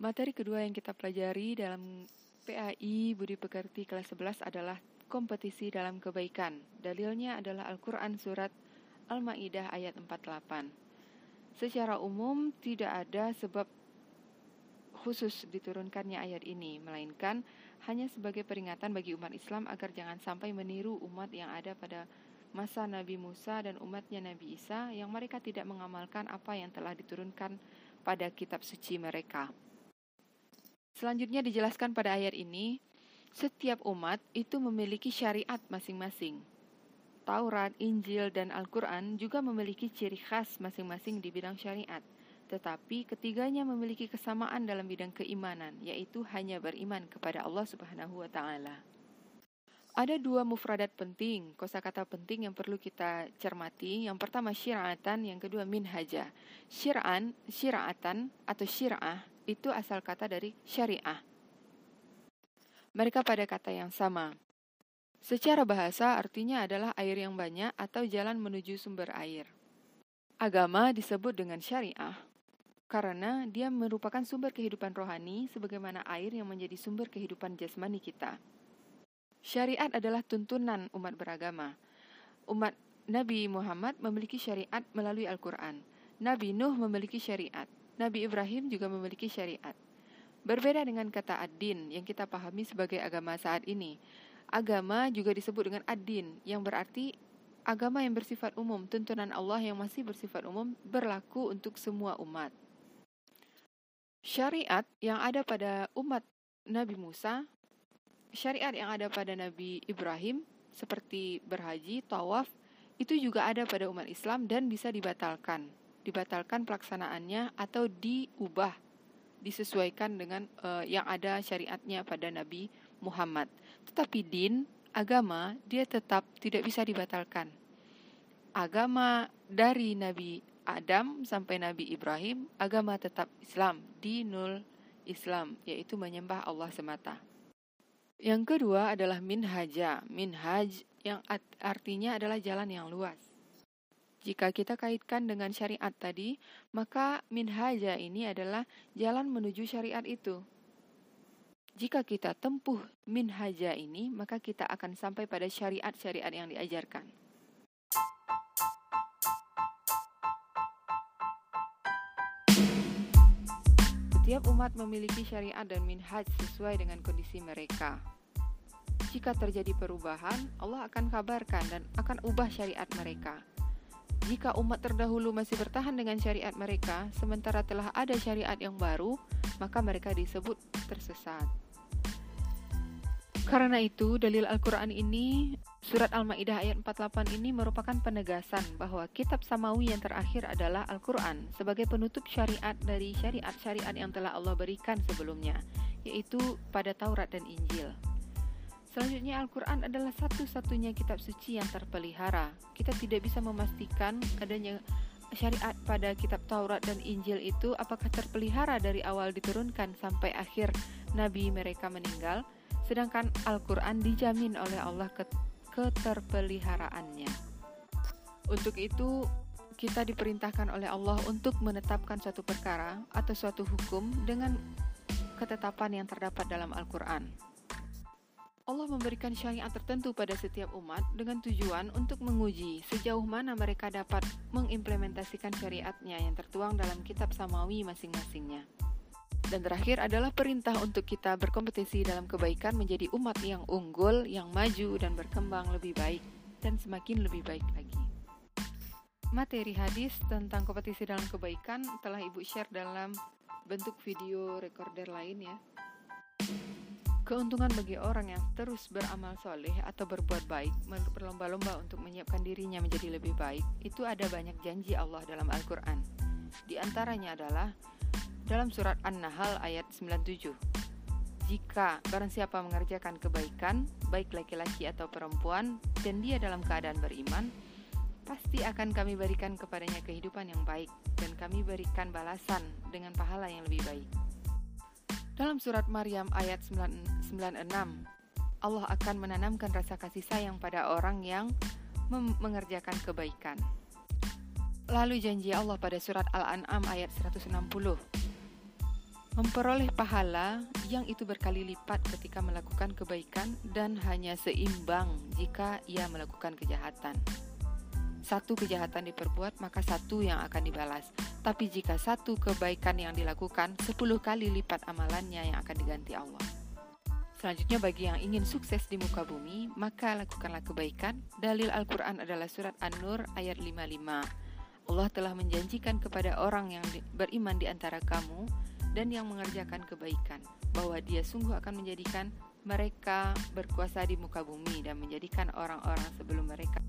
Materi kedua yang kita pelajari dalam PAI Budi Pekerti kelas 11 adalah kompetisi dalam kebaikan. Dalilnya adalah Al-Quran Surat Al-Ma'idah ayat 48. Secara umum tidak ada sebab khusus diturunkannya ayat ini, melainkan hanya sebagai peringatan bagi umat Islam agar jangan sampai meniru umat yang ada pada masa Nabi Musa dan umatnya Nabi Isa yang mereka tidak mengamalkan apa yang telah diturunkan pada kitab suci mereka. Selanjutnya dijelaskan pada ayat ini, setiap umat itu memiliki syariat masing-masing. Taurat, Injil, dan Al-Quran juga memiliki ciri khas masing-masing di bidang syariat. Tetapi ketiganya memiliki kesamaan dalam bidang keimanan, yaitu hanya beriman kepada Allah Subhanahu wa taala. Ada dua mufradat penting, kosakata penting yang perlu kita cermati. Yang pertama syir'atan, yang kedua minhaja. Syir'an, syir'atan atau syir'ah itu asal kata dari syariah. Mereka pada kata yang sama. Secara bahasa artinya adalah air yang banyak atau jalan menuju sumber air. Agama disebut dengan syariah karena dia merupakan sumber kehidupan rohani sebagaimana air yang menjadi sumber kehidupan jasmani kita. Syariat adalah tuntunan umat beragama. Umat Nabi Muhammad memiliki syariat melalui Al-Quran. Nabi Nuh memiliki syariat. Nabi Ibrahim juga memiliki syariat. Berbeda dengan kata ad-din yang kita pahami sebagai agama saat ini. Agama juga disebut dengan ad-din yang berarti agama yang bersifat umum, tuntunan Allah yang masih bersifat umum berlaku untuk semua umat. Syariat yang ada pada umat Nabi Musa, syariat yang ada pada Nabi Ibrahim seperti berhaji, tawaf, itu juga ada pada umat Islam dan bisa dibatalkan dibatalkan pelaksanaannya atau diubah disesuaikan dengan uh, yang ada syariatnya pada Nabi Muhammad. Tetapi din, agama, dia tetap tidak bisa dibatalkan. Agama dari Nabi Adam sampai Nabi Ibrahim, agama tetap Islam, dinul Islam, yaitu menyembah Allah semata. Yang kedua adalah minhaja, minhaj yang artinya adalah jalan yang luas. Jika kita kaitkan dengan syariat tadi, maka minhaja ini adalah jalan menuju syariat itu. Jika kita tempuh minhaja ini, maka kita akan sampai pada syariat-syariat yang diajarkan. Setiap umat memiliki syariat dan minhaj sesuai dengan kondisi mereka. Jika terjadi perubahan, Allah akan kabarkan dan akan ubah syariat mereka. Jika umat terdahulu masih bertahan dengan syariat mereka, sementara telah ada syariat yang baru, maka mereka disebut tersesat. Karena itu, dalil Al-Quran ini, surat Al-Ma'idah ayat 48 ini merupakan penegasan bahwa kitab samawi yang terakhir adalah Al-Quran sebagai penutup syariat dari syariat-syariat yang telah Allah berikan sebelumnya, yaitu pada Taurat dan Injil. Selanjutnya Al-Quran adalah satu-satunya kitab suci yang terpelihara. Kita tidak bisa memastikan adanya syariat pada kitab Taurat dan Injil itu apakah terpelihara dari awal diturunkan sampai akhir nabi mereka meninggal, sedangkan Al-Quran dijamin oleh Allah keterpeliharaannya. Untuk itu, kita diperintahkan oleh Allah untuk menetapkan suatu perkara atau suatu hukum dengan ketetapan yang terdapat dalam Al-Quran. Allah memberikan syariat tertentu pada setiap umat dengan tujuan untuk menguji sejauh mana mereka dapat mengimplementasikan syariatnya yang tertuang dalam kitab samawi masing-masingnya. Dan terakhir adalah perintah untuk kita berkompetisi dalam kebaikan menjadi umat yang unggul, yang maju dan berkembang lebih baik dan semakin lebih baik lagi. Materi hadis tentang kompetisi dalam kebaikan telah Ibu share dalam bentuk video recorder lain ya. Keuntungan bagi orang yang terus beramal soleh atau berbuat baik, berlomba-lomba untuk menyiapkan dirinya menjadi lebih baik, itu ada banyak janji Allah dalam Al-Quran. Di antaranya adalah dalam surat An-Nahl ayat 97. Jika barang siapa mengerjakan kebaikan, baik laki-laki atau perempuan, dan dia dalam keadaan beriman, pasti akan kami berikan kepadanya kehidupan yang baik, dan kami berikan balasan dengan pahala yang lebih baik. Dalam surat Maryam ayat 96, Allah akan menanamkan rasa kasih sayang pada orang yang mengerjakan kebaikan. Lalu janji Allah pada surat Al-An'am ayat 160. Memperoleh pahala yang itu berkali lipat ketika melakukan kebaikan dan hanya seimbang jika ia melakukan kejahatan. Satu kejahatan diperbuat, maka satu yang akan dibalas. Tapi jika satu kebaikan yang dilakukan, sepuluh kali lipat amalannya yang akan diganti Allah. Selanjutnya bagi yang ingin sukses di muka bumi, maka lakukanlah kebaikan. Dalil Al-Quran adalah surat An-Nur ayat 55. Allah telah menjanjikan kepada orang yang beriman di antara kamu dan yang mengerjakan kebaikan bahwa Dia sungguh akan menjadikan mereka berkuasa di muka bumi dan menjadikan orang-orang sebelum mereka.